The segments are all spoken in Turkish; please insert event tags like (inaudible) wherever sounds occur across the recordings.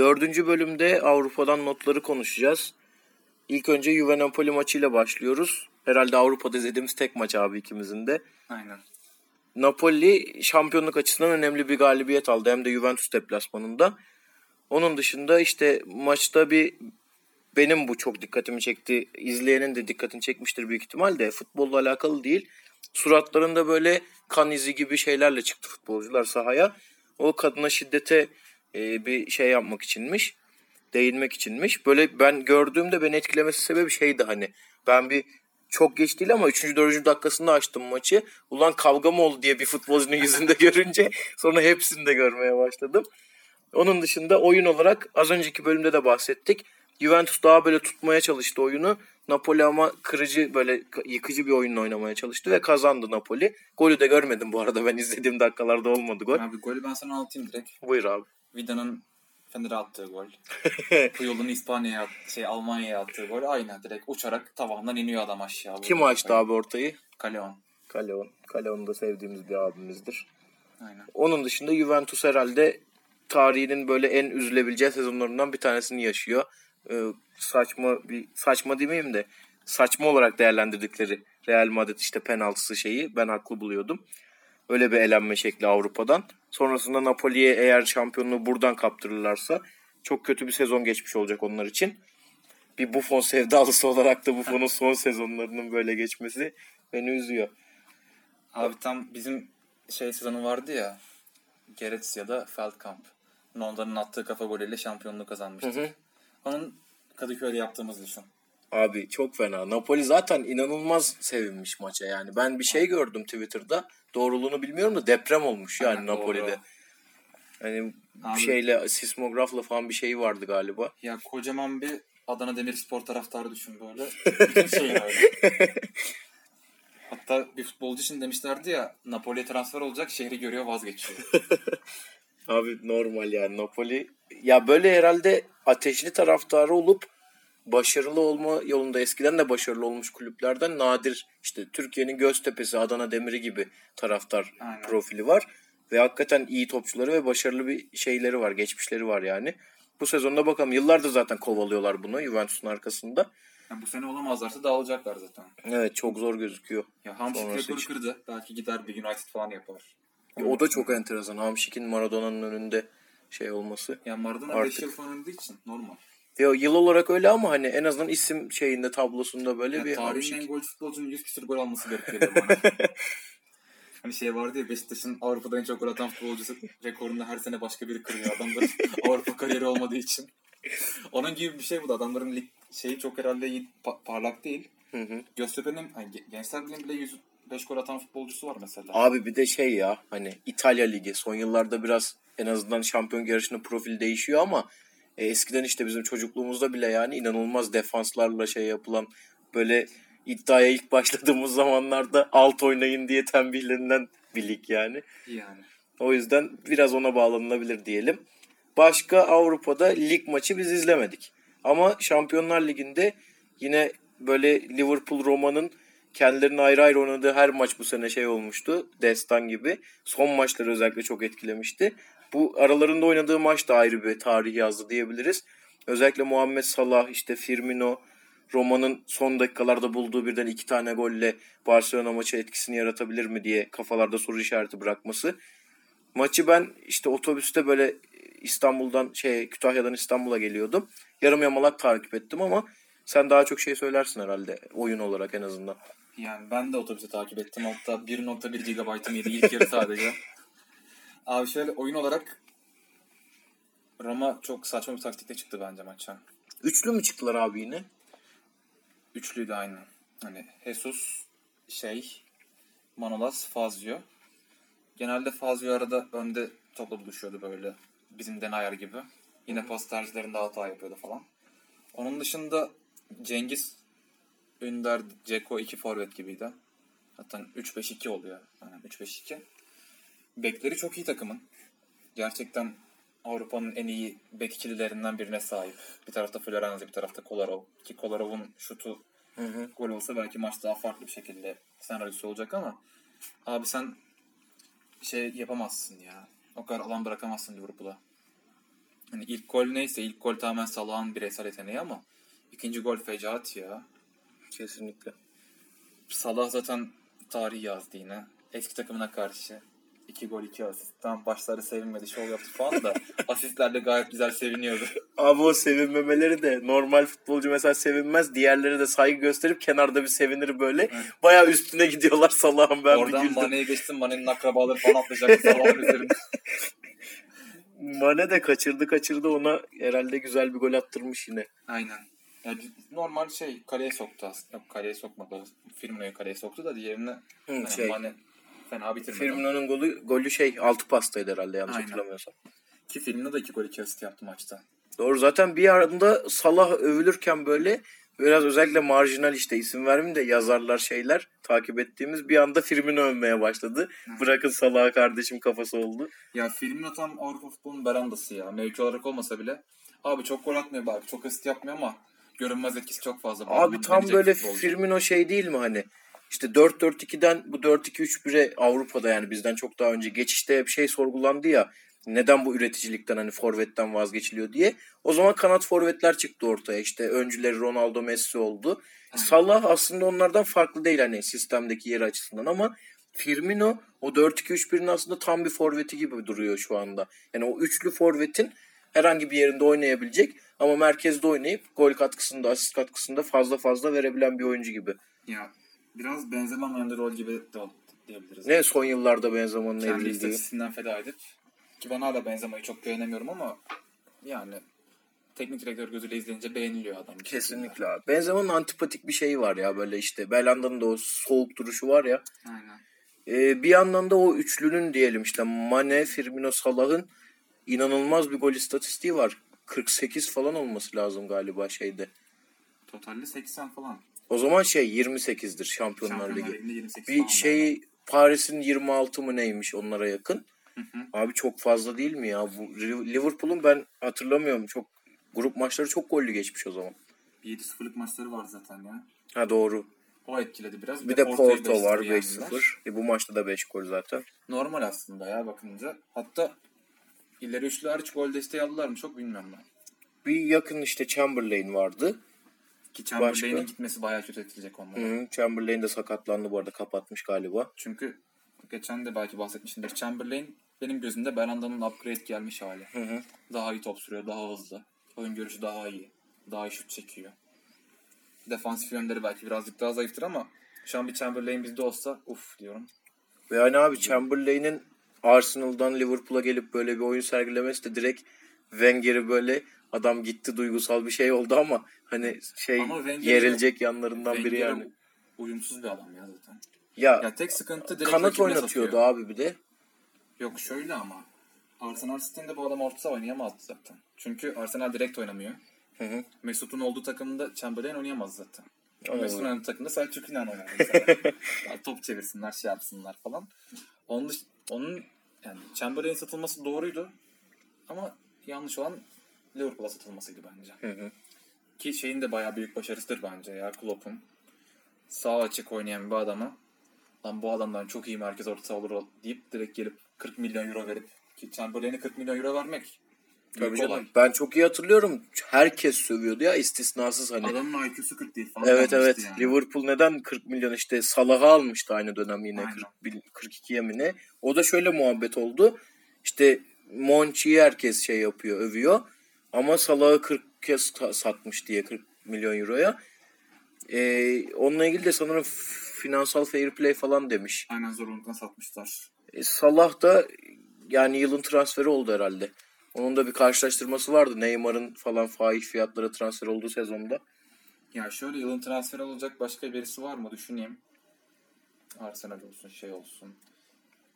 Dördüncü bölümde Avrupa'dan notları konuşacağız. İlk önce Juve Napoli maçıyla başlıyoruz. Herhalde Avrupa'da izlediğimiz tek maç abi ikimizin de. Aynen. Napoli şampiyonluk açısından önemli bir galibiyet aldı. Hem de Juventus deplasmanında. Onun dışında işte maçta bir benim bu çok dikkatimi çekti. İzleyenin de dikkatini çekmiştir büyük ihtimal de futbolla alakalı değil. Suratlarında böyle kan izi gibi şeylerle çıktı futbolcular sahaya. O kadına şiddete e, bir şey yapmak içinmiş. Değinmek içinmiş. Böyle ben gördüğümde beni etkilemesi sebebi şeydi hani. Ben bir çok geç değil ama 3. 4. dakikasında açtım maçı. Ulan kavga mı oldu diye bir futbolcunun yüzünde (laughs) görünce sonra hepsini de görmeye başladım. Onun dışında oyun olarak az önceki bölümde de bahsettik. Juventus daha böyle tutmaya çalıştı oyunu. Napoli ama kırıcı böyle yıkıcı bir oyunla oynamaya çalıştı ve kazandı Napoli. Golü de görmedim bu arada ben izlediğim dakikalarda olmadı gol. Abi golü ben sana anlatayım direkt. Buyur abi. Vida'nın Fener'e attığı gol. (laughs) Puyol'un İspanya'ya şey Almanya'ya attığı gol aynı direkt uçarak tavandan iniyor adam aşağı. Kim açtı abi ortayı? Kaleon. Kaleon. Kaleon'u da sevdiğimiz bir abimizdir. Aynen. Onun dışında Juventus herhalde tarihinin böyle en üzülebileceği sezonlarından bir tanesini yaşıyor. Ee, saçma bir saçma demeyeyim de saçma olarak değerlendirdikleri Real Madrid işte penaltısı şeyi ben haklı buluyordum. Öyle bir elenme şekli Avrupa'dan. Sonrasında Napoli'ye eğer şampiyonluğu buradan kaptırırlarsa çok kötü bir sezon geçmiş olacak onlar için. Bir Buffon sevdalısı olarak da Buffon'un son sezonlarının böyle geçmesi beni üzüyor. Abi tam bizim şey sezonu vardı ya Goretzka'da Feldkamp. Onların attığı kafa golüyle şampiyonluğu kazanmıştık. Hı hı. Onun Kadıköy'de yaptığımız düşün. Abi çok fena. Napoli zaten inanılmaz sevinmiş maça yani. Ben bir şey gördüm Twitter'da. Doğruluğunu bilmiyorum da deprem olmuş yani Aynen, Napoli'de. doğru. Hani Abi- şeyle sismografla falan bir şey vardı galiba. Ya kocaman bir Adana Demirspor taraftarı düşün böyle. (laughs) Bütün öyle. Hatta bir futbolcu için demişlerdi ya Napoli'ye transfer olacak şehri görüyor vazgeçiyor. (laughs) Abi normal yani Napoli. Ya böyle herhalde ateşli taraftarı olup başarılı olma yolunda eskiden de başarılı olmuş kulüplerden nadir işte Türkiye'nin Göztepe'si, Adana Demiri gibi taraftar Aynen. profili var. Ve hakikaten iyi topçuları ve başarılı bir şeyleri var, geçmişleri var yani. Bu sezonda bakalım yıllardır zaten kovalıyorlar bunu Juventus'un arkasında. Yani bu sene olamazlarsa dağılacaklar zaten. Evet çok zor gözüküyor. Ya Hamşik rekoru kırdı. Belki gider bir United falan yapar. O da çok enteresan. Hamşik'in Maradona'nın önünde şey olması. Ya Maradona Artık. 5 yıl falan için normal. Ya yıl olarak öyle ama hani en azından isim şeyinde tablosunda böyle Ya bir tarihin Hamşik. en gol futbolcunun 100 küsur gol alması geliyor bana. (laughs) hani şey vardı ya Beşiktaş'ın Avrupa'da en çok gol atan futbolcusu rekorunu her sene başka biri kırıyor adamların (laughs) Avrupa kariyeri olmadığı için. Onun gibi bir şey bu da adamların lig şeyi çok herhalde iyi, pa- parlak değil. Hı hı. Göztepe'nin hani Ge- Gençler Birliği'nin bile 105 gol atan futbolcusu var mesela. Abi bir de şey ya hani İtalya Ligi son yıllarda biraz en azından şampiyon yarışının profili değişiyor ama e, eskiden işte bizim çocukluğumuzda bile yani inanılmaz defanslarla şey yapılan böyle iddiaya ilk başladığımız (laughs) zamanlarda alt oynayın diye tembihlenilen bir lig yani. Yani. O yüzden biraz ona bağlanılabilir diyelim. Başka Avrupa'da lig maçı biz izlemedik. Ama Şampiyonlar Ligi'nde yine böyle Liverpool Roma'nın kendilerinin ayrı ayrı oynadığı her maç bu sene şey olmuştu. Destan gibi. Son maçları özellikle çok etkilemişti. Bu aralarında oynadığı maç da ayrı bir tarih yazdı diyebiliriz. Özellikle Muhammed Salah, işte Firmino, Roma'nın son dakikalarda bulduğu birden iki tane golle Barcelona maçı etkisini yaratabilir mi diye kafalarda soru işareti bırakması. Maçı ben işte otobüste böyle İstanbul'dan şey Kütahya'dan İstanbul'a geliyordum. Yarım yamalak takip ettim ama sen daha çok şey söylersin herhalde oyun olarak en azından. Yani ben de otobüse takip ettim. Hatta 1.1 GB'ım yedi ilk yarı sadece. (laughs) Abi şöyle oyun olarak Roma çok saçma bir taktikle çıktı bence maça. Üçlü mü çıktılar abi yine? Üçlüydü aynı. Hani Jesus, şey, Manolas, Fazio. Genelde Fazio arada önde topla buluşuyordu böyle. Bizim Denayer gibi. Yine pas tercihlerinde hata yapıyordu falan. Onun dışında Cengiz, Ünder, Ceko iki forvet gibiydi. Zaten 3-5-2 oluyor. Yani 3-5-2. Bekleri çok iyi takımın. Gerçekten Avrupa'nın en iyi bek ikililerinden birine sahip. Bir tarafta Florenzi, bir tarafta Kolarov. Ki Kolarov'un şutu Hı hı. gol olsa belki maç daha farklı bir şekilde senaryosu olacak ama abi sen şey yapamazsın ya. O kadar alan bırakamazsın Liverpool'a. Hani ilk gol neyse ilk gol tamamen Salah'ın bireysel yeteneği ama ikinci gol fecaat ya. Kesinlikle. Salah zaten tarih yazdı yine. Eski takımına karşı. 2 gol 2 asist. Tam başları sevinmedi şov yaptı falan da (laughs) asistlerle gayet güzel seviniyordu. Abi o sevinmemeleri de normal futbolcu mesela sevinmez. Diğerleri de saygı gösterip kenarda bir sevinir böyle. Baya üstüne gidiyorlar Salah'ın ben bir Oradan güldüm. Mane'ye geçtim. Mane'nin akrabaları falan atlayacak Salah'ın üzerinde. (laughs) Mane de kaçırdı kaçırdı ona herhalde güzel bir gol attırmış yine. Aynen. Yani normal şey kaleye soktu aslında. Yok kaleye sokmadı. Firmino'yu kaleye soktu da diğerine Hı, hani şey. Mane fena bitirmedi. Firmino'nun golü, golü şey altı pastaydı herhalde yanlış Aynen. hatırlamıyorsam. Ki Firmino da 2 gol 2 asist yaptı maçta. Doğru zaten bir anda Salah övülürken böyle biraz özellikle marjinal işte isim vermeyeyim de yazarlar şeyler takip ettiğimiz bir anda Firmino övmeye başladı. Bırakın Salah'a kardeşim kafası oldu. Ya Firmino tam Avrupa futbolunun berandası ya. Mevki olarak olmasa bile. Abi çok gol atmıyor belki. Çok asist yapmıyor ama görünmez etkisi çok fazla. Abi tam böyle futbolcu. Firmino şey değil mi hani? İşte 4-4-2'den bu 4-2-3-1'e Avrupa'da yani bizden çok daha önce geçişte hep şey sorgulandı ya. Neden bu üreticilikten hani forvetten vazgeçiliyor diye. O zaman kanat forvetler çıktı ortaya. İşte öncüleri Ronaldo Messi oldu. Salah aslında onlardan farklı değil hani sistemdeki yeri açısından ama Firmino o 4-2-3-1'in aslında tam bir forveti gibi duruyor şu anda. Yani o üçlü forvetin herhangi bir yerinde oynayabilecek ama merkezde oynayıp gol katkısında, asist katkısında fazla fazla verebilen bir oyuncu gibi. Ya biraz Benzema'nın rol gibi de diyebiliriz. Ne son yıllarda Benzema'nın Kendi evliliği. istatistiğinden feda edip ki ben hala Benzema'yı çok beğenemiyorum ama yani teknik direktör gözüyle izleyince beğeniliyor adam. Kesinlikle abi. Benzema'nın antipatik bir şeyi var ya böyle işte Belanda'nın da o soğuk duruşu var ya. Aynen. Ee, bir yandan da o üçlünün diyelim işte Mane, Firmino, Salah'ın inanılmaz bir gol istatistiği var. 48 falan olması lazım galiba şeyde. Totalde 80 falan. O zaman şey 28'dir Şampiyonlar Şampiyonlar Ligi. Ligi'nde 28 Bir şey Paris'in 26 mı neymiş onlara yakın. Abi çok fazla değil mi ya? Bu Liverpool'un ben hatırlamıyorum. Çok grup maçları çok gollü geçmiş o zaman. 7-0'lık maçları var zaten ya. Ha doğru. O etkiledi biraz. Bir de Porto'yu Porto var 5-0 yendiler. 5-0. E bu maçta da 5 gol zaten. Normal aslında ya bakınca. Hatta ileri üçlü hariç gol desteği aldılar mı çok bilmiyorum ben. Bir yakın işte Chamberlain vardı. Ki Chamberlain'in gitmesi bayağı kötü etkileyecek onları. Hı, Chamberlain de sakatlandı bu arada kapatmış galiba. Çünkü geçen de belki bahsetmişimdir. Chamberlain benim gözümde Belanda'nın upgrade gelmiş hali. hı. Daha iyi top sürüyor, daha hızlı. Oyun görüşü daha iyi. Daha iyi şut çekiyor. Defansif yönleri belki birazcık daha zayıftır ama şu an bir Chamberlain bizde olsa uf diyorum. Ve yani abi Chamberlain'in Arsenal'dan Liverpool'a gelip böyle bir oyun sergilemesi de direkt Wenger'i böyle adam gitti duygusal bir şey oldu ama hani şey Ama Wenger'e- yerilecek yanlarından biri yani. Uyumsuz bir adam ya zaten. Ya, Ya tek sıkıntı direkt kanat oynatıyordu satıyor. abi bir de. Yok şöyle ama. Arsenal sisteminde bu adam orta oynayamazdı zaten. Çünkü Arsenal direkt oynamıyor. Hı hı. Mesut'un olduğu takımda Chamberlain oynayamaz zaten. Mesut'un oynadığı takımda Selçuk İnan oynar (laughs) top çevirsinler, şey yapsınlar falan. Onun, onun yani Chamberlain satılması doğruydu. Ama yanlış olan Liverpool'a satılmasıydı bence. Hı hı. Ki şeyin de bayağı büyük başarısıdır bence ya Klopp'un. Sağ açık oynayan bir adama lan bu adamdan çok iyi merkez orta olur deyip direkt gelip 40 milyon euro verip ki Chamberlain'e 40 milyon euro vermek Tabii olay. canım. Ben çok iyi hatırlıyorum. Herkes sövüyordu ya istisnasız hani. Adamın IQ'su 40 değil falan. Evet evet. yani. Liverpool neden 40 milyon işte Salah'ı almıştı aynı dönem yine Aynen. 40 bil- 42'ye mi ne? O da şöyle muhabbet oldu. İşte Monchi'yi herkes şey yapıyor, övüyor. Ama Salah'ı 40 kez sa- satmış diye 40 milyon euroya. Ee, onunla ilgili de sanırım finansal fair play falan demiş. Aynen zorunlulukla satmışlar. E, Salah da yani yılın transferi oldu herhalde. Onun da bir karşılaştırması vardı. Neymar'ın falan fahiş fiyatlara transfer olduğu sezonda. Ya şöyle yılın transferi olacak başka birisi var mı düşüneyim. Arsenal olsun şey olsun.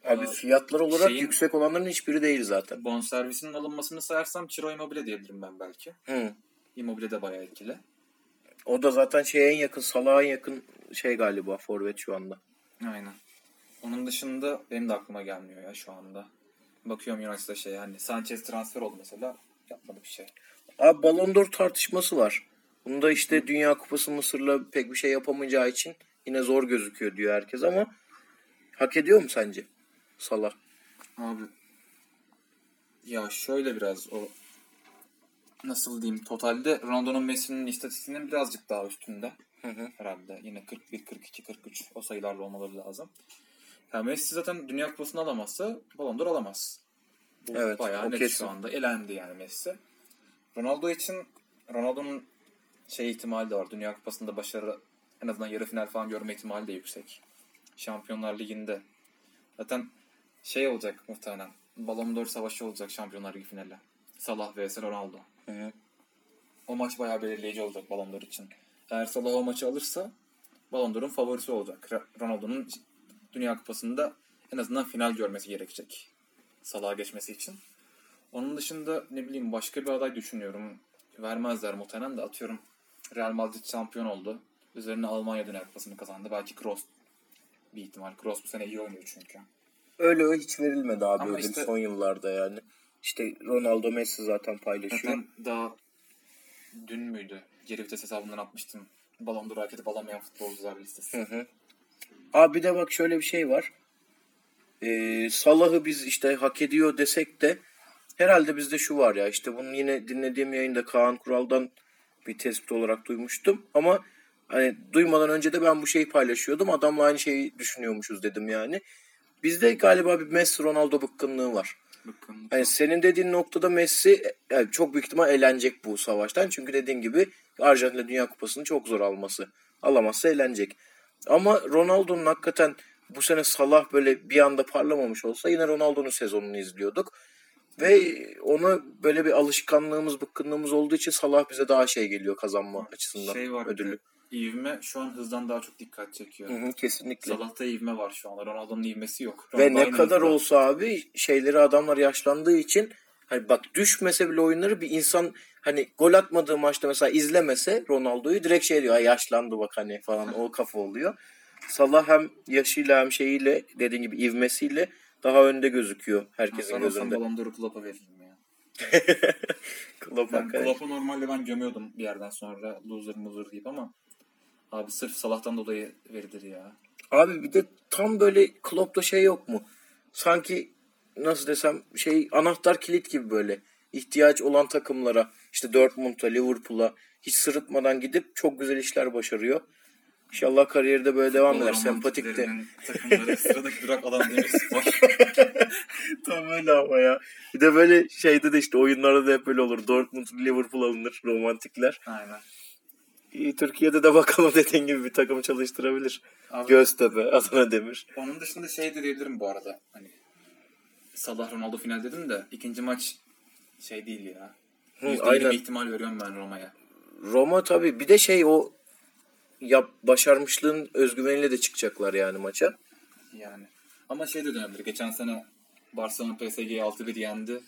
Abi fiyatlar olarak şeyin- yüksek olanların hiçbiri değil zaten. Bonservisinin alınmasını sayarsam Ciro Immobile diyebilirim ben belki. Hı. Immobile de bayağı etkili. O da zaten şeye en yakın, Salah'a en yakın şey galiba forvet şu anda. Aynen. Onun dışında benim de aklıma gelmiyor ya şu anda. Bakıyorum United'da şey hani Sanchez transfer oldu mesela. Yapmadı bir şey. Abi Ballon d'Or tartışması var. Bunda işte Dünya Kupası Mısır'la pek bir şey yapamayacağı için yine zor gözüküyor diyor herkes ama hak ediyor mu sence Salah? Abi ya şöyle biraz o nasıl diyeyim totalde Ronaldo'nun Messi'nin istatistiğinin birazcık daha üstünde. Hı hı. Herhalde yine 41, 42, 43 o sayılarla olmaları lazım. Yani Messi zaten Dünya Kupası'nı alamazsa Ballon d'Or alamaz. Bu Evet, bayağı net kesin. şu anda. Elendi yani Messi. Ronaldo için Ronaldo'nun şey ihtimali de var. Dünya Kupası'nda başarı en azından yarı final falan görme ihtimali de yüksek. Şampiyonlar Ligi'nde. Zaten şey olacak muhtemelen. Ballon d'Or savaşı olacak Şampiyonlar Ligi finali. Salah vs Ronaldo. Hı hı. O maç bayağı belirleyici olacak Ballon d'Or için. Eğer Salah o maçı alırsa Ballon d'Or'un favorisi olacak. Ronaldo'nun Dünya Kupası'nda en azından final görmesi gerekecek. Salah'a geçmesi için. Onun dışında ne bileyim başka bir aday düşünüyorum. Vermezler muhtemelen de atıyorum Real Madrid şampiyon oldu. Üzerine Almanya Dünya Kupası'nı kazandı. Belki Kroos bir ihtimal. Kroos bu sene iyi oynuyor çünkü. Öyle hiç verilmedi abi ödül işte- son yıllarda yani. İşte Ronaldo Messi zaten paylaşıyor. Zaten daha dün müydü? Geri vites hesabından atmıştım. Ballon d'Or hak edip alamayan futbolcular listesi. Hı hı. Abi bir de bak şöyle bir şey var. Ee, Salah'ı biz işte hak ediyor desek de herhalde bizde şu var ya işte bunu yine dinlediğim yayında Kaan Kural'dan bir tespit olarak duymuştum ama hani duymadan önce de ben bu şeyi paylaşıyordum. Adamla aynı şeyi düşünüyormuşuz dedim yani. Bizde galiba bir Messi Ronaldo bıkkınlığı var. Bakın. Hani senin dediğin noktada Messi yani çok büyük ihtimal elenecek bu savaştan. Çünkü dediğin gibi Arjantin'de Dünya Kupası'nı çok zor alması. Alamazsa elenecek. Ama Ronaldo'nun hakikaten bu sene Salah böyle bir anda parlamamış olsa yine Ronaldo'nun sezonunu izliyorduk. Ve ona böyle bir alışkanlığımız, bıkkınlığımız olduğu için Salah bize daha şey geliyor kazanma açısından Şey var. ödülü. İvme şu an hızdan daha çok dikkat çekiyor. Hı hı, kesinlikle. Salah'ta ivme var şu an. Ronaldo'nun ivmesi yok. Ve Ronaldo ne aynı kadar hızda. olsa abi şeyleri adamlar yaşlandığı için hani bak düşmese bile oyunları bir insan hani gol atmadığı maçta mesela izlemese Ronaldo'yu direkt şey diyor "Ay yaşlandı bak hani falan o kafa oluyor. Salah hem yaşıyla hem şeyiyle dediğin gibi ivmesiyle daha önde gözüküyor herkesin olsam gözünde. D'Or'u Klopp'a veririm ya. (laughs) Klopp Ben hakikaten. Klopp'u normalde ben gömüyordum bir yerden sonra loser muzur deyip ama abi sırf Salah'tan dolayı verilir ya. Abi bir de tam böyle Klopp'ta şey yok mu? Sanki nasıl desem şey anahtar kilit gibi böyle ihtiyaç olan takımlara işte Dortmund'a, Liverpool'a hiç sırıtmadan gidip çok güzel işler başarıyor. İnşallah kariyeri de böyle devam eder. Sempatik de. Takımları (laughs) sıradaki durak adam spor. (laughs) Tam öyle ama ya. Bir de böyle şeyde de işte oyunlarda da hep böyle olur. Dortmund, Liverpool alınır romantikler. Aynen. Türkiye'de de bakalım (laughs) dediğin gibi bir takım çalıştırabilir. Abi- Göztepe, Adana Demir. Onun dışında şey de diyebilirim bu arada. Hani Salah Ronaldo final dedim de ikinci maç şey değil ya. Hı, %20 aynen. ihtimal veriyorum ben Roma'ya. Roma tabii bir de şey o yap başarmışlığın özgüveniyle de çıkacaklar yani maça. Yani. Ama şey de dönebilir. Geçen sene Barcelona PSG'yi 6-1 yendi.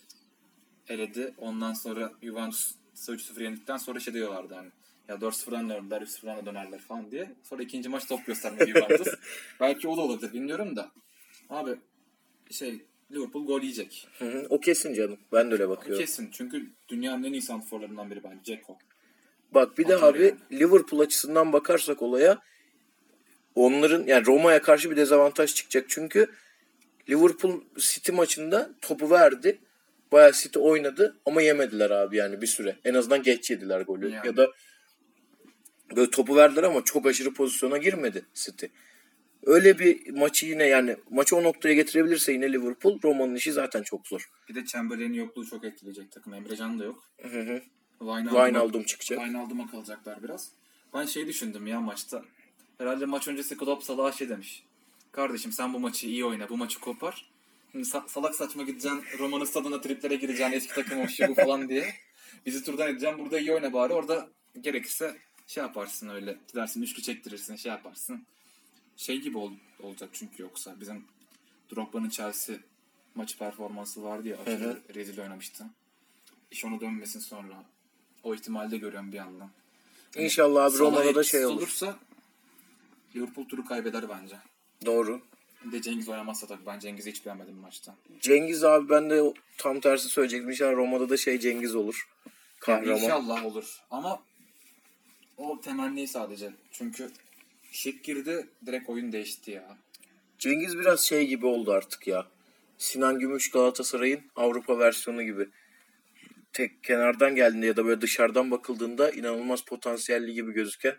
Eledi. Ondan sonra Juventus 3-0 yendikten sonra şey diyorlardı hani. Ya 4-0'dan dönerler, 3-0'dan da dönerler falan diye. Sonra ikinci maç top göstermedi Juventus. (laughs) Belki o da olabilir bilmiyorum da. Abi şey Liverpool gol yiyecek. Hı hı, o kesin canım. Ben de öyle O bakıyorum. kesin. Çünkü dünyanın en iyi santrforlarından biri bence Ceko. Bak bir de abi yani. Liverpool açısından bakarsak olaya onların yani Roma'ya karşı bir dezavantaj çıkacak. Çünkü Liverpool City maçında topu verdi. Bayağı City oynadı ama yemediler abi yani bir süre. En azından geç yediler golü. Yani. Ya da böyle topu verdiler ama çok aşırı pozisyona girmedi City. Öyle bir maçı yine yani maçı o noktaya getirebilirse yine Liverpool Roma'nın işi zaten çok zor. Bir de Chamberlain'in yokluğu çok etkileyecek takım. Emrecan da yok. Hı Wijnaldum çıkacak. Wijnaldum'a kalacaklar biraz. Ben şey düşündüm ya maçta. Herhalde maç öncesi Klopp Salah'a şey demiş. Kardeşim sen bu maçı iyi oyna, bu maçı kopar. Şimdi sa- salak saçma gideceksin, Roma'nın stadına triplere gireceksin, eski takım şu bu falan diye. Bizi turdan edeceksin, burada iyi oyna bari. Orada gerekirse şey yaparsın öyle. Gidersin üçlü çektirirsin, şey yaparsın. Şey gibi ol- olacak çünkü yoksa. Bizim Drogba'nın Chelsea maçı performansı vardı ya, aşırı rezil oynamıştı. İş onu dönmesin sonra. O ihtimali de görüyorum bir yandan. İnşallah abi Roma'da da şey olur. olursa Liverpool turu kaybeder bence. Doğru. Bir de Cengiz oynamazsa tabii ben Cengiz'i hiç beğenmedim maçta. Cengiz abi ben de tam tersi söyleyecektim. İnşallah Roma'da da şey Cengiz olur. Kahraman. İnşallah olur. Ama o temenni sadece. Çünkü şık girdi direkt oyun değişti ya. Cengiz biraz şey gibi oldu artık ya. Sinan Gümüş Galatasaray'ın Avrupa versiyonu gibi. tek kenardan geldiğinde ya da böyle dışarıdan bakıldığında inanılmaz potansiyelli gibi gözüken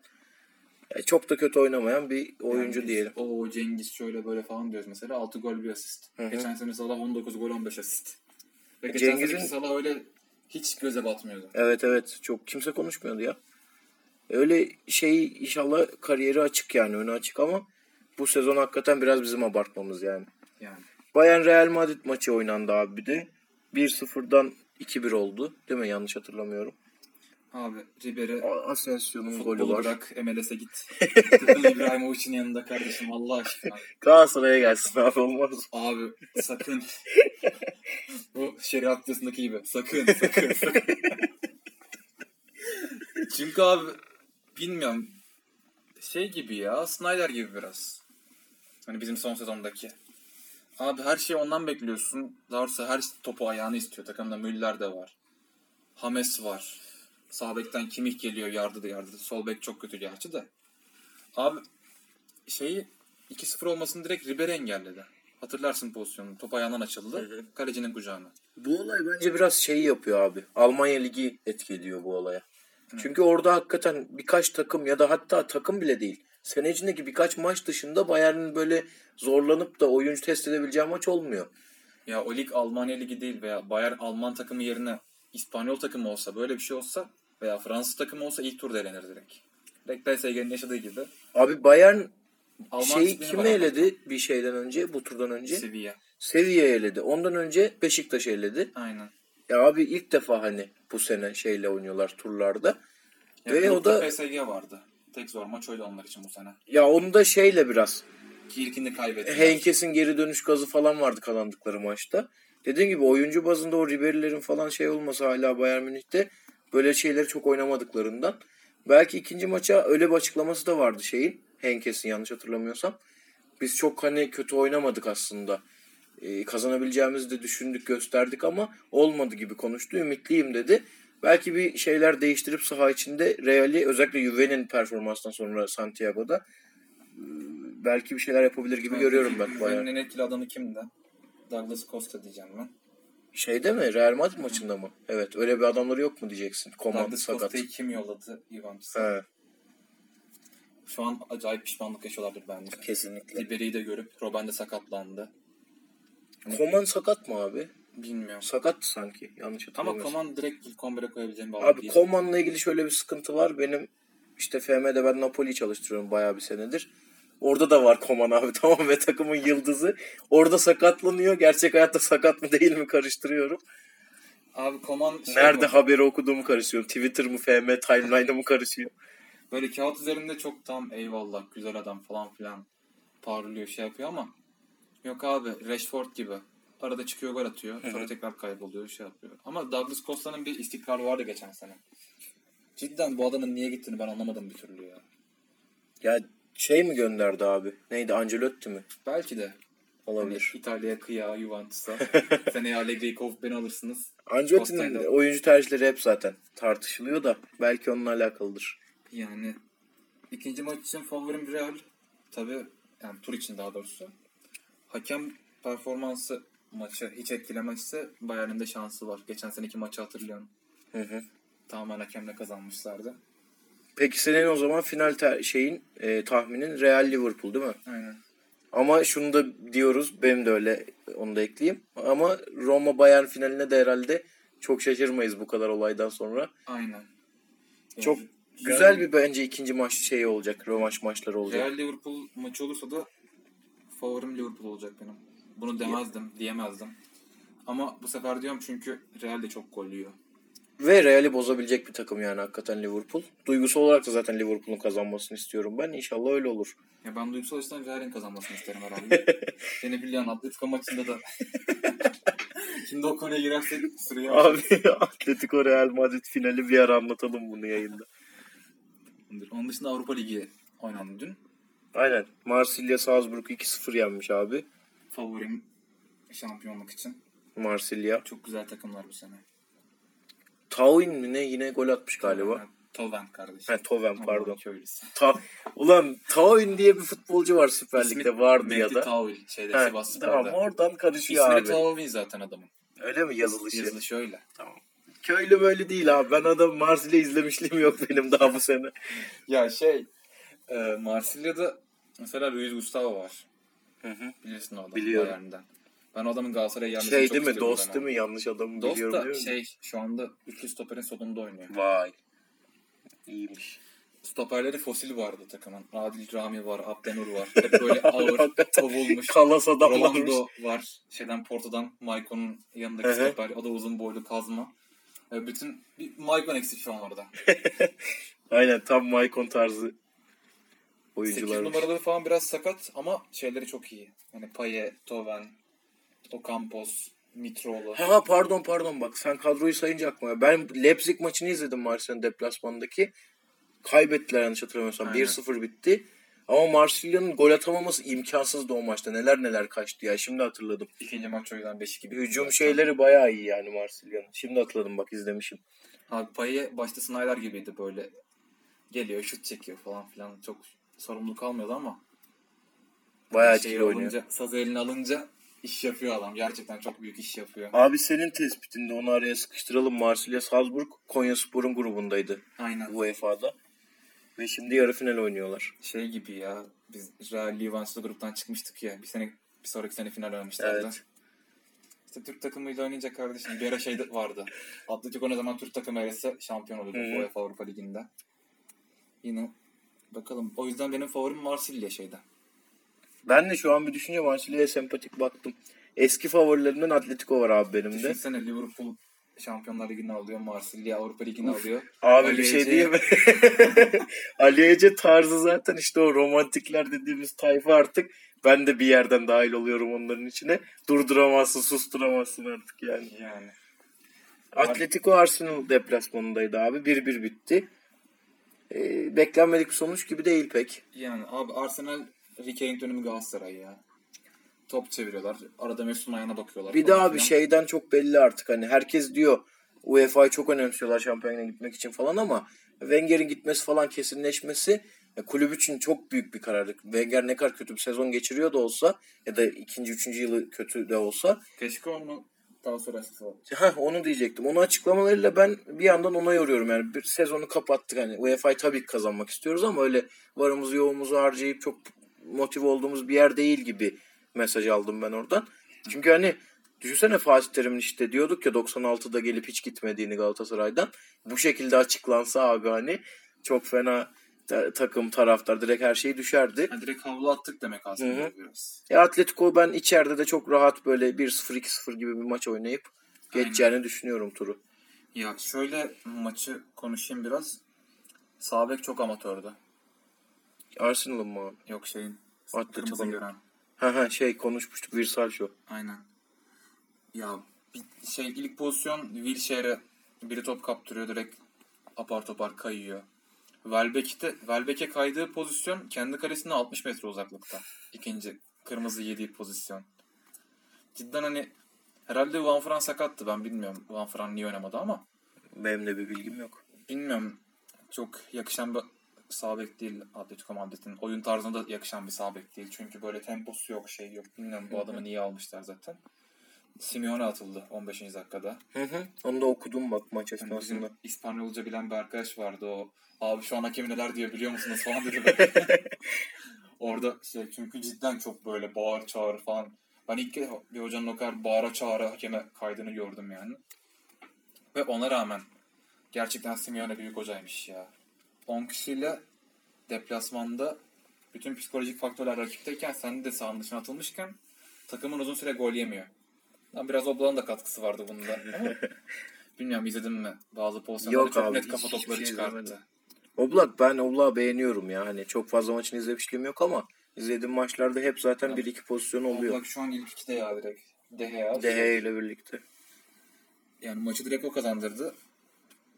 e, çok da kötü oynamayan bir oyuncu Yani diyelim. O Cengiz şöyle böyle falan diyoruz mesela. 6 gol bir asist. Hı hı. Geçen sene Salah 19 gol 15 asist. Ve geçen Cengiz'in- seneki Salah öyle hiç göze batmıyordu. Evet evet çok kimse konuşmuyordu ya. Öyle şey inşallah kariyeri açık yani önü açık ama bu sezon hakikaten biraz bizim abartmamız yani. Yani. Bayern Real Madrid maçı oynandı abi bir de. 1-0'dan 2-1 oldu. Değil mi? Yanlış hatırlamıyorum. Abi Ribery Asensio'nun golü var. bırak MLS'e (laughs) git. İbrahimovic'in yanında kardeşim Allah aşkına. Galatasaray'a gelsin abi olmaz. Abi sakın. Bu şeriat yasındaki gibi. Sakın sakın sakın. (laughs) Çünkü abi bilmiyorum. Şey gibi ya Snyder gibi biraz. Hani bizim son sezondaki. Abi her şeyi ondan bekliyorsun. Daha doğrusu her topu ayağını istiyor. Takımda Müller de var. Hames var. Sağ bekten Kimih geliyor yardı da yardı. Sol bek çok kötü gerçi de. Abi şeyi 2-0 olmasını direkt Ribery engelledi. Hatırlarsın pozisyonu. Top ayağından açıldı. Kalecinin kucağına. Bu olay bence biraz şeyi yapıyor abi. Almanya Ligi etki ediyor bu olaya. Çünkü orada hakikaten birkaç takım ya da hatta takım bile değil. Sene içindeki birkaç maç dışında Bayern'in böyle zorlanıp da oyuncu test edebileceği maç olmuyor. Ya o lig Almanya ligi değil veya Bayern Alman takımı yerine İspanyol takımı olsa böyle bir şey olsa veya Fransız takımı olsa ilk turda elenir direkt. Direkt PSG'nin yaşadığı gibi. Abi Bayern Alman şeyi kimi eledi bir şeyden önce bu turdan önce? Sevilla. Sevilla eledi. Ondan önce Beşiktaş eledi. Aynen. Ya abi ilk defa hani bu sene şeyle oynuyorlar turlarda. Ya Ve o da PSG vardı. Tek zor maç oydu onlar için bu sene. ya onu da şeyle biraz Ki ilkini kaybettiler. Henkes'in geri dönüş gazı falan vardı kazandıkları maçta. Dediğim gibi oyuncu bazında o Ribery'lerin falan şey olmasa hala Bayern Münih'te böyle şeyleri çok oynamadıklarından. Belki ikinci maça öyle bir açıklaması da vardı şeyin. Henkes'in yanlış hatırlamıyorsam. Biz çok hani kötü oynamadık aslında. Ee, kazanabileceğimizi de düşündük gösterdik ama olmadı gibi konuştu. Ümitliyim dedi. Belki bir şeyler değiştirip saha içinde Real'i özellikle Juve'nin performanstan sonra Santiago'da e, belki bir şeyler yapabilir gibi görüyorum ben. En etkili adamı kimdi? Douglas Costa diyeceğim ben. Şeyde mi? Real Madrid maçında mı? Evet. Öyle bir adamları yok mu diyeceksin. Koman Douglas sakat. Costa'yı kim yolladı? He, Şu an acayip pişmanlık yaşıyorlardır bence. kesinlikle. Ribery'i de görüp Robben de sakatlandı. Koman sakat mı abi? Bilmiyorum. Sakattı sanki. Yanlış Ama hatırlamıyorsam. Koman direkt ilk 11'e koyabileceğim bir Abi. Koman'la ilgili şöyle bir sıkıntı var. Benim işte FM'de ben Napoli'yi çalıştırıyorum bayağı bir senedir. Orada da var Koman abi (laughs) tamam ve takımın yıldızı. Orada sakatlanıyor. Gerçek hayatta sakat mı değil mi karıştırıyorum. Abi Koman şey Nerede bu, haberi okuduğumu karıştırıyorum. Twitter mı FM timeline'da mı karışıyor. Böyle kağıt üzerinde çok tam eyvallah güzel adam falan filan parlıyor şey yapıyor ama yok abi Rashford gibi. Arada çıkıyor gol atıyor. Sonra tekrar kayboluyor şey yapıyor. Ama Douglas Costa'nın bir istikrarı vardı geçen sene. Cidden bu adamın niye gittiğini ben anlamadım bir türlü ya. Ya şey mi gönderdi abi? Neydi? Ancelotti mi? Belki de. Olabilir. Hani İtalya'ya kıya Juventus'a. (laughs) Seneye Allegri'yi kovup beni alırsınız. Ancelotti'nin oyuncu tercihleri hep zaten tartışılıyor da belki onunla alakalıdır. Yani ikinci maç için favorim Real. Tabi yani tur için daha doğrusu. Hakem performansı maçı hiç etkilemezse Bayern'in de şansı var. Geçen seneki maçı hatırlıyorum. Hı hı. Tamamen hakemle kazanmışlardı. Peki senin o zaman final ter- şeyin e, tahminin Real Liverpool değil mi? Aynen. Ama şunu da diyoruz benim de öyle onu da ekleyeyim. Ama Roma Bayern finaline de herhalde çok şaşırmayız bu kadar olaydan sonra. Aynen. Çok Real- güzel bir bence ikinci maç şeyi olacak. Rövanş maçları olacak. Real Liverpool maçı olursa da favorim Liverpool olacak benim. Bunu demezdim, diyemezdim. Ama bu sefer diyorum çünkü Real de çok gol yiyor. Ve Real'i bozabilecek bir takım yani hakikaten Liverpool. Duygusal olarak da zaten Liverpool'un kazanmasını istiyorum ben. İnşallah öyle olur. Ya ben duygusal açıdan Real'in kazanmasını isterim herhalde. (laughs) Seni biliyorsun Atletico maçında da. (laughs) Şimdi o konuya girersek sıraya Abi Atletico Real Madrid finali bir ara anlatalım bunu yayında. Onun dışında Avrupa Ligi oynandı dün. Aynen. Marsilya Salzburg 2-0 yenmiş abi. Favorim şampiyonluk için. Marsilya. Çok güzel takımlar bu sene. Tauin mi ne yine gol atmış galiba. Yani Toven kardeşim. Ha Toven pardon. Ta Ulan Tauin diye bir futbolcu var Süper İsmi Lig'de vardı ya Mehdi da. Tavil şeyde Ha, Sivas tamam oradan karışıyor İsmi abi. Tavil zaten adamın. Öyle mi yazılışı? Yazılışı öyle. Tamam. Köylü böyle değil abi. Ben adam Marsilya izlemişliğim yok benim daha bu sene. (laughs) Ya şey e, Marsilya'da mesela Luis Gustavo var. Hı hı. Bilirsin o adamı Biliyorum. Bayern'den. Ben o adamın Galatasaray'a gelmesini Şey çok değil mi? Dost değil mi? Yanlış adamı Dost biliyorum da değil mi? şey şu anda üçlü stoperin solunda oynuyor. Vay. İyiymiş. Stoperleri fosil vardı takımın. Adil Rami var, Abdenur var. Hep böyle (laughs) ağır, kovulmuş. Kalas adamlarmış. Rolando var. Şeyden Porto'dan Maicon'un yanındaki stoper. O da uzun boylu kazma. E, bütün bir Maicon eksik şu an orada. (laughs) Aynen tam Maicon tarzı 8 oyuncular. numaraları falan biraz sakat ama şeyleri çok iyi. Yani Paye, Toven, Ocampos, Mitroğlu. Ha pardon pardon bak sen kadroyu sayınca aklıma. Ben Leipzig maçını izledim Marsilya'nın deplasmanındaki. Kaybettiler yanlış hatırlamıyorsam. Aynen. 1-0 bitti. Ama Marsilya'nın gol atamaması imkansızdı o maçta. Neler neler kaçtı ya. Şimdi hatırladım. İkinci maç o yüzden 5 gibi. Hücum şeyleri bayağı iyi yani Marsilya'nın. Şimdi hatırladım bak izlemişim. Abi Paye başta Snyder gibiydi böyle. Geliyor, şut çekiyor falan filan. Çok sorumluluk almıyordu ama. Bayağı şey etkili oynuyor. olunca, sazı eline alınca iş yapıyor adam. Gerçekten çok büyük iş yapıyor. Abi senin tespitinde onu araya sıkıştıralım. Marsilya Salzburg Konyaspor'un grubundaydı Aynen. UEFA'da. Ve şimdi yarı final oynuyorlar. Şey gibi ya. Biz Real Livans'ta gruptan çıkmıştık ya. Bir sene bir sonraki sene final oynamışlardı. Evet. İşte Türk takımıyla oynayınca kardeşim bir ara şey vardı. Atletico ne zaman Türk takımı arası şampiyon oluyordu. UEFA Avrupa Ligi'nde. Yine bakalım. O yüzden benim favorim Marsilya şeyde. Ben de şu an bir düşünce Marsilya'ya sempatik baktım. Eski favorilerimden Atletico var abi benim de. Düşünsene Liverpool Şampiyonlar Ligi'ni alıyor. Marsilya Avrupa Ligi'ni alıyor. Abi Ali bir şey Ece- diyeyim mi? (laughs) Ali Ece tarzı zaten işte o romantikler dediğimiz tayfa artık. Ben de bir yerden dahil oluyorum onların içine. Durduramazsın, susturamazsın artık yani. Yani. Atletico Arsenal deplasmanındaydı abi. 1-1 bitti. Ee, beklenmedik bir sonuç gibi değil pek. Yani abi Arsenal Rick'in dönümü Galatasaray ya. Top çeviriyorlar. Arada Mesut'un ayağına bakıyorlar. Bir abi filan. şeyden çok belli artık hani herkes diyor UEFA'yı çok önemsiyorlar şampiyonluğa gitmek için falan ama Wenger'in gitmesi falan kesinleşmesi e, kulüp için çok büyük bir karardı. Wenger ne kadar kötü bir sezon geçiriyor da olsa ya da ikinci, üçüncü yılı kötü de olsa Keşke onu daha sonra açıklasın. Heh, onu diyecektim. Onu açıklamalarıyla ben bir yandan ona yoruyorum. Yani bir sezonu kapattık. Hani UEFA'yı tabii ki kazanmak istiyoruz ama öyle varımızı yoğumuzu harcayıp çok motive olduğumuz bir yer değil gibi mesaj aldım ben oradan. Çünkü hani düşünsene Fatih Terim'in işte diyorduk ya 96'da gelip hiç gitmediğini Galatasaray'dan. Bu şekilde açıklansa abi hani çok fena ta- takım taraftar direkt her şey düşerdi. Yani direkt havlu attık demek aslında biraz. Ya Atletico ben içeride de çok rahat böyle 1-0 2-0 gibi bir maç oynayıp geçeceğini düşünüyorum turu. Ya şöyle maçı konuşayım biraz. Sabek çok amatördü. Arsenal'ın mı? Yok şeyin. Kırmızı gören. Ha ha şey konuşmuştuk Virsal Show. Aynen. Ya bir şey ilk pozisyon Wilshere'e biri top kaptırıyor direkt apar topar kayıyor. Welbeck'te Welbeck'e kaydığı pozisyon kendi kalesine 60 metre uzaklıkta. İkinci kırmızı yediği pozisyon. Cidden hani herhalde Van Fran sakattı ben bilmiyorum Van Fran niye oynamadı ama Benim de bir bilgim yok. bilmiyorum çok yakışan bir sağ bek değil Atletico Madrid'in. Oyun tarzına da yakışan bir sağ bek değil. Çünkü böyle temposu yok şey yok. Bilmiyorum bu adamı (laughs) niye almışlar zaten. Simeone atıldı 15. dakikada. Hı hı. Onu da okudum bak maç Yani esnasında. bizim İspanyolca bilen bir arkadaş vardı o. Abi şu an hakem neler diyor biliyor musunuz falan dedi. (laughs) Orada şey çünkü cidden çok böyle bağır çağır falan. Ben ilk kez bir hocanın o kadar bağıra çağıra hakeme kaydını gördüm yani. Ve ona rağmen gerçekten Simeone büyük hocaymış ya. 10 kişiyle deplasmanda bütün psikolojik faktörler rakipteyken sen de sahanın dışına atılmışken takımın uzun süre gol yemiyor. Lan biraz Oblak'ın da katkısı vardı bunda. Ama bilmiyorum izledin mi? Bazı pozisyonlarda çok abi, net kafa topları şey çıkarttı. izlemedim. Oblak ben Oblak'ı beğeniyorum ya. Hani çok fazla maçını izlemişliğim yok ama izlediğim maçlarda hep zaten Ya, bir iki pozisyon oluyor. Oblak şu an ilk ikide ya direkt. De Gea. Dehe ile birlikte. Yani maçı direkt o kazandırdı.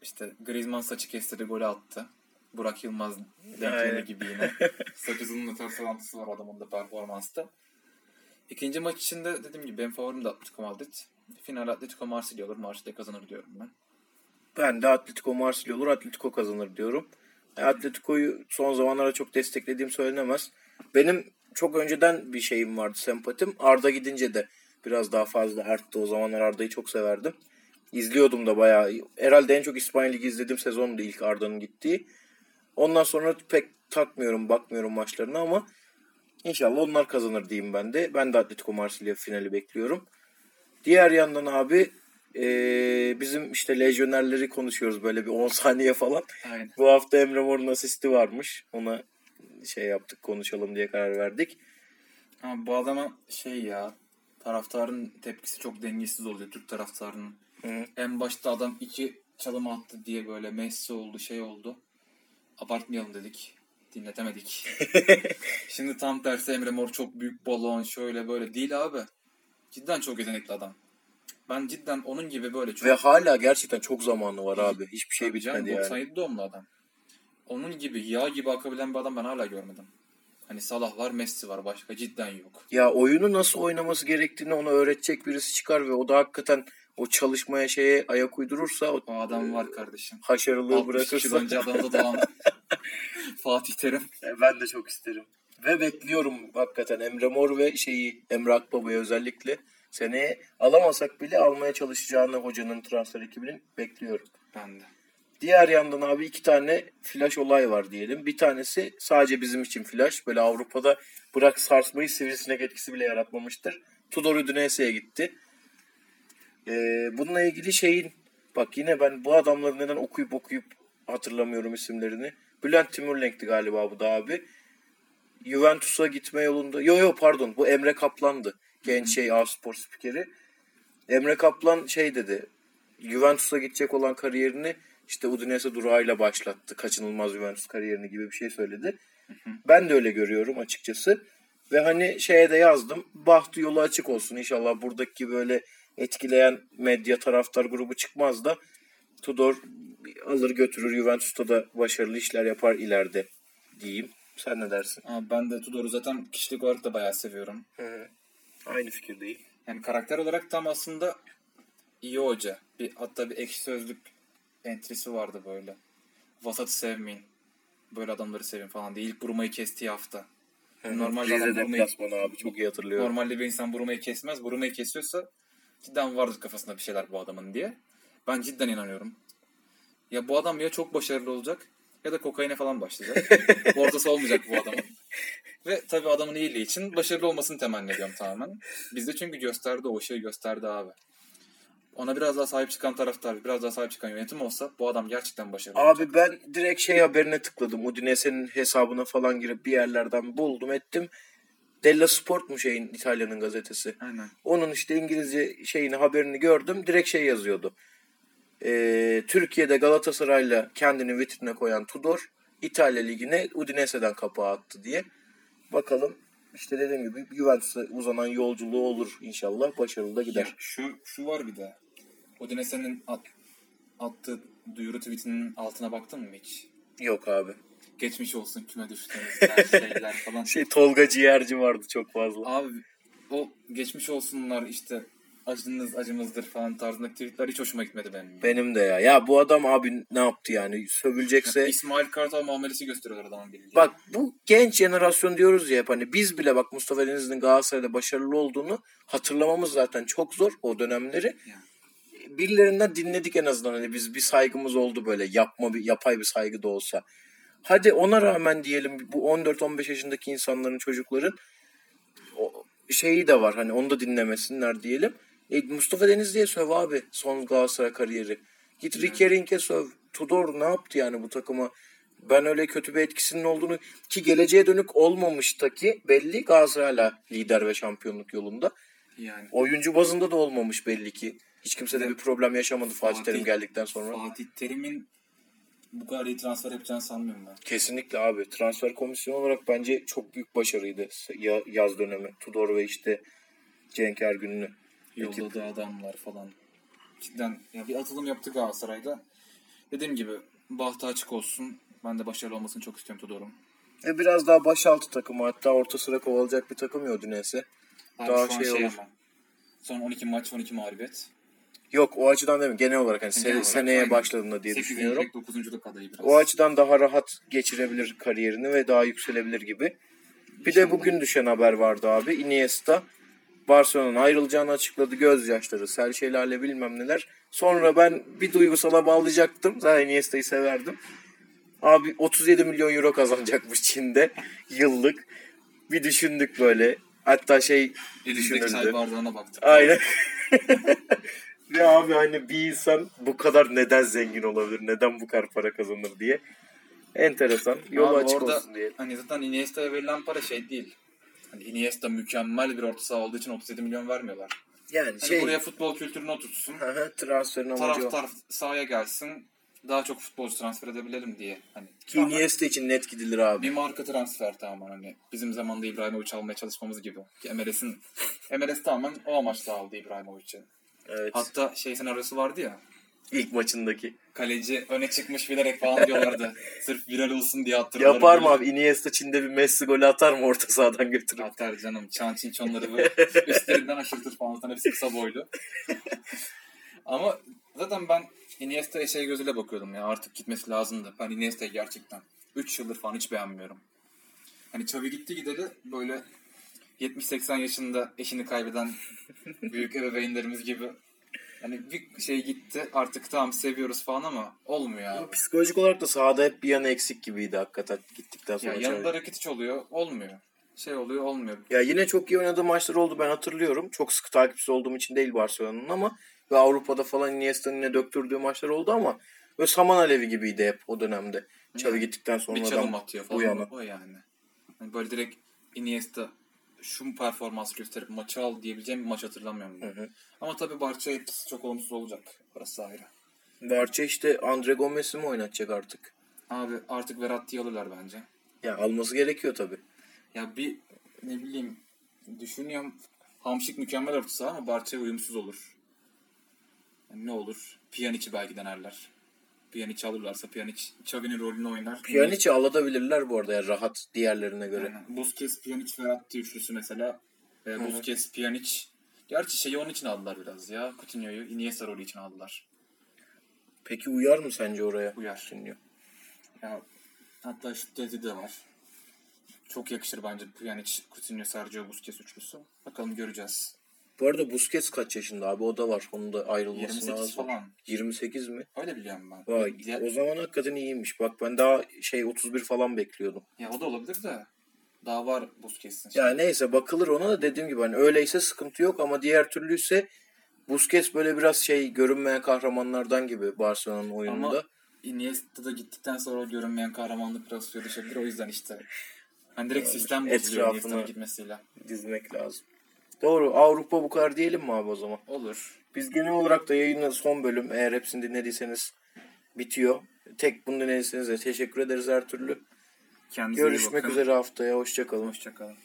İşte Griezmann saçı kestirdi golü attı. Burak Yılmaz denklemi Aynen. gibi yine. Saç uzunluğu tarafı var adamın da performansta. İkinci maç içinde dediğim gibi benim favorim de Atletico Madrid. Final Atletico Marsilya olur. Marsilya kazanır diyorum ben. Ben de Atletico Marsilya olur. Atletico kazanır diyorum. E, Atletico'yu son zamanlarda çok desteklediğim söylenemez. Benim çok önceden bir şeyim vardı sempatim. Arda gidince de biraz daha fazla arttı. O zamanlar Arda'yı çok severdim. İzliyordum da bayağı. Herhalde en çok İspanya Ligi izlediğim sezondu ilk Arda'nın gittiği. Ondan sonra pek takmıyorum, bakmıyorum maçlarına ama inşallah onlar kazanır diyeyim ben de. Ben de Atletico Marsilya finali bekliyorum. Diğer yandan abi ee, bizim işte lejyonerleri konuşuyoruz böyle bir 10 (laughs) saniye falan. Aynen. Bu hafta Emre Mor'un asisti varmış. Ona şey yaptık konuşalım diye karar verdik. Ama bu adama şey ya taraftarın tepkisi çok dengesiz oluyor Türk taraftarının. Hı. En başta adam iki çalım attı diye böyle Messi oldu şey oldu. Abartmayalım dedik. Dinletemedik. (laughs) Şimdi tam tersi Emre Mor çok büyük balon şöyle böyle değil abi. Cidden çok yetenekli adam. Ben cidden onun gibi böyle çok... Ve hala gerçekten çok zamanı var abi. Hiçbir şey bitmedi yani. 97 doğumlu adam. Onun gibi yağ gibi akabilen bir adam ben hala görmedim. Hani Salah var, Messi var. Başka cidden yok. Ya oyunu nasıl oynaması gerektiğini ona öğretecek birisi çıkar ve o da hakikaten o çalışmaya şeye ayak uydurursa o O adam var kardeşim. haşarılığı 60 kişi bırakırsa önce Adana'da doğan (laughs) (laughs) Fatih Terim. E, ben de çok isterim. Ve bekliyorum hakikaten Emre Mor ve şeyi Emre Akbaba'yı özellikle seneye alamasak bile almaya çalışacağını hocanın transfer ekibinin bekliyorum. Ben de. Diğer yandan abi iki tane flash olay var diyelim. Bir tanesi sadece bizim için flash. Böyle Avrupa'da bırak sarsmayı sivrisinek etkisi bile yaratmamıştır. Tudor Udinese'ye gitti. Ee, bununla ilgili şeyin bak yine ben bu adamları neden okuyup okuyup hatırlamıyorum isimlerini. Bülent Timurlenk'ti galiba bu da abi. Juventus'a gitme yolunda. Yo yo pardon bu Emre Kaplan'dı. Genç şey A Spor spikeri. Emre Kaplan şey dedi. Juventus'a gidecek olan kariyerini işte Udinese durağıyla başlattı. Kaçınılmaz Juventus kariyerini gibi bir şey söyledi. Ben de öyle görüyorum açıkçası. Ve hani şeye de yazdım. Bahtı yolu açık olsun. İnşallah buradaki böyle etkileyen medya taraftar grubu çıkmaz da Tudor alır götürür. Juventus'ta da başarılı işler yapar ileride diyeyim. Sen ne dersin? Ama ben de Tudor'u zaten kişilik olarak da bayağı seviyorum. Aynı fikirdeyim. Yani karakter olarak tam aslında iyi hoca. Bir, hatta bir ekşi sözlük entrisi vardı böyle. Vasatı sevmeyin. Böyle adamları sevin falan diye. İlk burmayı kestiği hafta. Normalde adam Rize deplasmanı abi çok iyi hatırlıyorum. normalde bir insan burmayı kesmez. Burmayı kesiyorsa cidden vardır kafasında bir şeyler bu adamın diye. Ben cidden inanıyorum. Ya bu adam ya çok başarılı olacak ya da kokaine falan başlayacak. (laughs) Ortası olmayacak bu adamın. Ve tabii adamın iyiliği için başarılı olmasını temenni ediyorum tamamen. Bizde çünkü gösterdi o şeyi gösterdi abi. Ona biraz daha sahip çıkan taraftar, biraz daha sahip çıkan yönetim olsa bu adam gerçekten başarılı olacak. Abi ben direkt şey haberine tıkladım. Udinese'nin hesabına falan girip bir yerlerden buldum ettim. Della Sport mu şeyin İtalya'nın gazetesi. Aynen. Onun işte İngilizce şeyini haberini gördüm. Direkt şey yazıyordu. Ee, Türkiye'de Galatasaray'la kendini vitrine koyan Tudor İtalya Ligi'ne Udinese'den kapağı attı diye. Bakalım işte dediğim gibi Juventus'a uzanan yolculuğu olur inşallah. Başarılı da gider. Ya şu şu var bir de. Odinese'nin at, attığı duyuru tweetinin altına baktın mı hiç? Yok abi. Geçmiş olsun küme düştüğünüzler (laughs) şeyler falan. Şey Tolga Ciğerci vardı çok fazla. Abi o geçmiş olsunlar işte acınız acımızdır falan tarzındaki tweetler hiç hoşuma gitmedi benim. Benim de ya. Ya bu adam abi ne yaptı yani? Sövülecekse İsmail Kartal muamelesi gösteriyorlar adamın bildiği. Bak bu genç jenerasyon diyoruz ya hep hani biz bile bak Mustafa Denizli'nin Galatasaray'da başarılı olduğunu hatırlamamız zaten çok zor o dönemleri. Yani. Birilerinden dinledik en azından hani biz bir saygımız oldu böyle yapma bir yapay bir saygı da olsa. Hadi ona rağmen diyelim bu 14-15 yaşındaki insanların çocukların şeyi de var hani onu da dinlemesinler diyelim. E, Mustafa Denizli'ye söv abi son Galatasaray kariyeri. Git Ricky Rink'e söv. Tudor ne yaptı yani bu takıma? Ben öyle kötü bir etkisinin olduğunu ki geleceğe dönük olmamış da ki belli Galatasaray hala lider ve şampiyonluk yolunda. Yani Oyuncu bazında da olmamış belli ki. Hiç kimse de bir problem yaşamadı Fatih Fatih- Terim geldikten sonra. Fatih Terim'in bu kadar iyi transfer yapacağını sanmıyorum ben. Kesinlikle abi. Transfer komisyonu olarak bence çok büyük başarıydı ya- yaz dönemi. Tudor ve işte Cenk Ergün'lü. Yolladığı adamlar falan. Cidden ya bir atılım yaptı Galatasaray'da. Dediğim gibi bahtı açık olsun. Ben de başarılı olmasını çok istiyorum Tudor'un. E biraz daha başaltı takımı hatta orta sıra kovalayacak bir takım ya Udinese. Daha şey şey olur. ama. Son 12 maç 12 mağlubiyet. Yok o açıdan değil mi? Genel olarak hani Genel se- olarak, seneye aynen. başladığında diye 8. düşünüyorum. 9. adayı biraz. O açıdan daha rahat geçirebilir kariyerini ve daha yükselebilir gibi. Bir de bugün düşen haber vardı abi. Iniesta Barcelona'dan ayrılacağını açıkladı. Gözyaşları, sel şelale bilmem neler. Sonra ben bir duygusala bağlayacaktım. Zaten Iniesta'yı severdim. Abi 37 milyon euro kazanacakmış Çin'de yıllık. Bir düşündük böyle. Hatta şey Elindeki çay bardağına baktık. Aynen. (laughs) Ve abi hani bir insan bu kadar neden zengin olabilir? Neden bu kadar para kazanır diye. Enteresan. Yolu Abi açık orada olsun diye. Hani zaten Iniesta'ya verilen para şey değil. Hani Iniesta mükemmel bir orta saha olduğu için 37 milyon vermiyorlar. Yani Hani şey buraya futbol kültürünü oturtsun. Transferin amacı. Taraftar sahaya gelsin. Daha çok futbolcu transfer edebilelim diye. Hani Ki Iniesta için net gidilir abi. bir marka transfer tamamen hani bizim zamanda İbrahimovic almaya çalışmamız gibi. Ki MLS'in MLS tamamen o amaçla aldı İbrahimovic'i. Evet. Hatta şey senaryosu vardı ya. İlk maçındaki. Kaleci öne çıkmış bilerek falan diyorlardı. (laughs) Sırf viral olsun diye hatırlıyorum. Yapar mı abi? Iniesta Çin'de bir Messi golü atar mı orta sahadan götürüp? Atar canım. Çan çin çonları böyle (laughs) üstlerinden aşırtır falan. Zaten hepsi kısa boylu. (laughs) Ama zaten ben Iniesta'ya şey gözüyle bakıyordum ya. Artık gitmesi lazımdı. Ben Iniesta'yı gerçekten 3 yıldır falan hiç beğenmiyorum. Hani Xavi gitti gideli böyle 70-80 yaşında eşini kaybeden büyük ebeveynlerimiz gibi hani bir şey gitti artık tamam seviyoruz falan ama olmuyor abi. Psikolojik olarak da sahada hep bir yanı eksik gibiydi hakikaten gittikten sonra. Ya yanında Rakitic oluyor olmuyor. Şey oluyor olmuyor. Ya yine çok iyi oynadığı maçlar oldu ben hatırlıyorum. Çok sık takipçisi olduğum için değil Barcelona'nın ama ve Avrupa'da falan Iniesta'nın yine döktürdüğü maçlar oldu ama böyle saman alevi gibiydi hep o dönemde. Xavi gittikten sonra bir çalım atıyor falan. bu yana. O yani. Yani böyle direkt Iniesta şu performans gösterip maçı al diyebileceğim bir maç hatırlamıyorum. ben. hı. Ama tabii Barça etkisi çok olumsuz olacak. Orası ayrı. Barça işte Andre Gomez'i mi oynatacak artık? Abi artık Verratti'yi alırlar bence. Ya alması gerekiyor tabii. Ya bir ne bileyim düşünüyorum Hamşik mükemmel orta saha ama Barça'ya uyumsuz olur. Yani ne olur? Pjanic'i belki denerler. Pjanic alırlarsa Pjanic Xavi'nin rolünü oynar. Pjanic'i alabilirler bu arada ya rahat diğerlerine göre. Aynen. Busquets, Pjanic, Verratti üçlüsü mesela. E, Busquets, Pjanic. Gerçi şeyi onun için aldılar biraz ya. Coutinho'yu Iniesta rolü için aldılar. Peki uyar mı sence oraya? Uyar. Coutinho? Ya, hatta şu tezi de var. Çok yakışır bence Pjanic, Coutinho, Sergio Busquets üçlüsü. Bakalım göreceğiz. Bu arada Busquets kaç yaşında abi? O da var. Onun da ayrılması 28 lazım. falan. 28 mi? Öyle biliyorum ben. Vay. Diğer- O zaman hakikaten iyiymiş. Bak ben daha şey 31 falan bekliyordum. Ya o da olabilir de. Daha var Busquets'in. Ya neyse bakılır ona da dediğim gibi hani öyleyse sıkıntı yok ama diğer türlüyse Busquets böyle biraz şey görünmeyen kahramanlardan gibi Barcelona'nın oyununda. Ama Iniesta da gittikten sonra görünmeyen kahramanlık biraz suya düşebilir. O yüzden işte. Hani direkt sistem bozuluyor Iniesta'nın gitmesiyle. dizmek lazım. Doğru. Avrupa bu kadar diyelim mi abi o zaman? Olur. Biz genel olarak da yayının son bölüm eğer hepsini dinlediyseniz bitiyor. Tek bunu dinlediyseniz de teşekkür ederiz her türlü. Kendinize Görüşmek üzere haftaya. Hoşçakalın. Hoşçakalın.